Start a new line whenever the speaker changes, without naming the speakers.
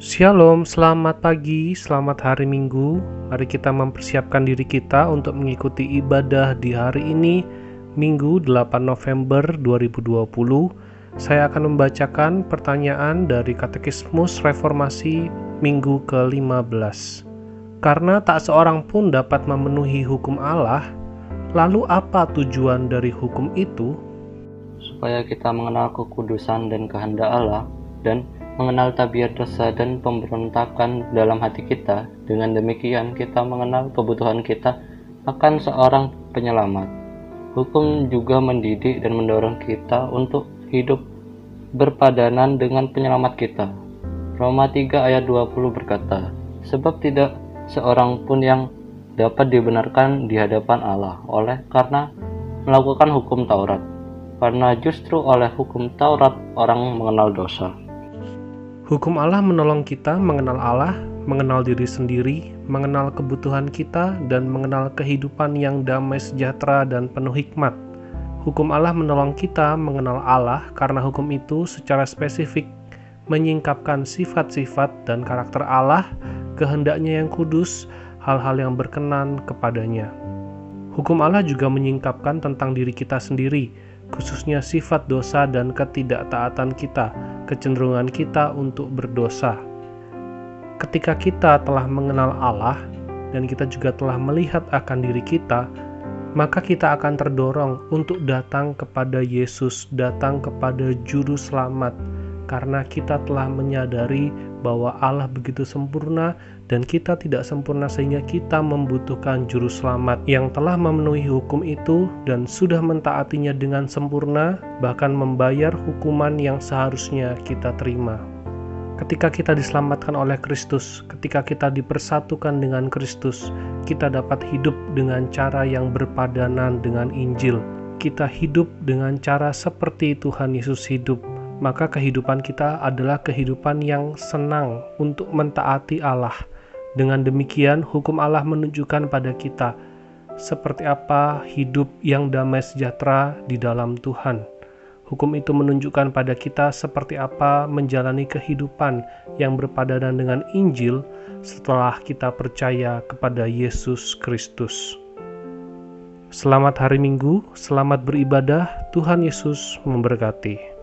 Shalom, selamat pagi, selamat hari Minggu. Mari kita mempersiapkan diri kita untuk mengikuti ibadah di hari ini, Minggu 8 November 2020. Saya akan membacakan pertanyaan dari Katekismus Reformasi Minggu ke-15. Karena tak seorang pun dapat memenuhi hukum Allah, lalu apa tujuan dari hukum itu?
Supaya kita mengenal kekudusan dan kehendak Allah dan mengenal tabiat dosa dan pemberontakan dalam hati kita. Dengan demikian, kita mengenal kebutuhan kita akan seorang penyelamat. Hukum juga mendidik dan mendorong kita untuk hidup berpadanan dengan penyelamat kita. Roma 3 ayat 20 berkata, Sebab tidak seorang pun yang dapat dibenarkan di hadapan Allah oleh karena melakukan hukum Taurat. Karena justru oleh hukum Taurat orang mengenal dosa.
Hukum Allah menolong kita mengenal Allah, mengenal diri sendiri, mengenal kebutuhan kita, dan mengenal kehidupan yang damai sejahtera dan penuh hikmat. Hukum Allah menolong kita mengenal Allah karena hukum itu secara spesifik menyingkapkan sifat-sifat dan karakter Allah, kehendaknya yang kudus, hal-hal yang berkenan kepadanya. Hukum Allah juga menyingkapkan tentang diri kita sendiri, khususnya sifat dosa dan ketidaktaatan kita, kecenderungan kita untuk berdosa. Ketika kita telah mengenal Allah dan kita juga telah melihat akan diri kita, maka kita akan terdorong untuk datang kepada Yesus, datang kepada Juru Selamat, karena kita telah menyadari bahwa Allah begitu sempurna dan kita tidak sempurna sehingga kita membutuhkan juru selamat yang telah memenuhi hukum itu dan sudah mentaatinya dengan sempurna bahkan membayar hukuman yang seharusnya kita terima. Ketika kita diselamatkan oleh Kristus, ketika kita dipersatukan dengan Kristus, kita dapat hidup dengan cara yang berpadanan dengan Injil. Kita hidup dengan cara seperti Tuhan Yesus hidup, maka kehidupan kita adalah kehidupan yang senang untuk mentaati Allah. Dengan demikian, hukum Allah menunjukkan pada kita seperti apa hidup yang damai sejahtera di dalam Tuhan. Hukum itu menunjukkan pada kita seperti apa menjalani kehidupan yang berpadanan dengan Injil setelah kita percaya kepada Yesus Kristus. Selamat hari Minggu, selamat beribadah. Tuhan Yesus memberkati.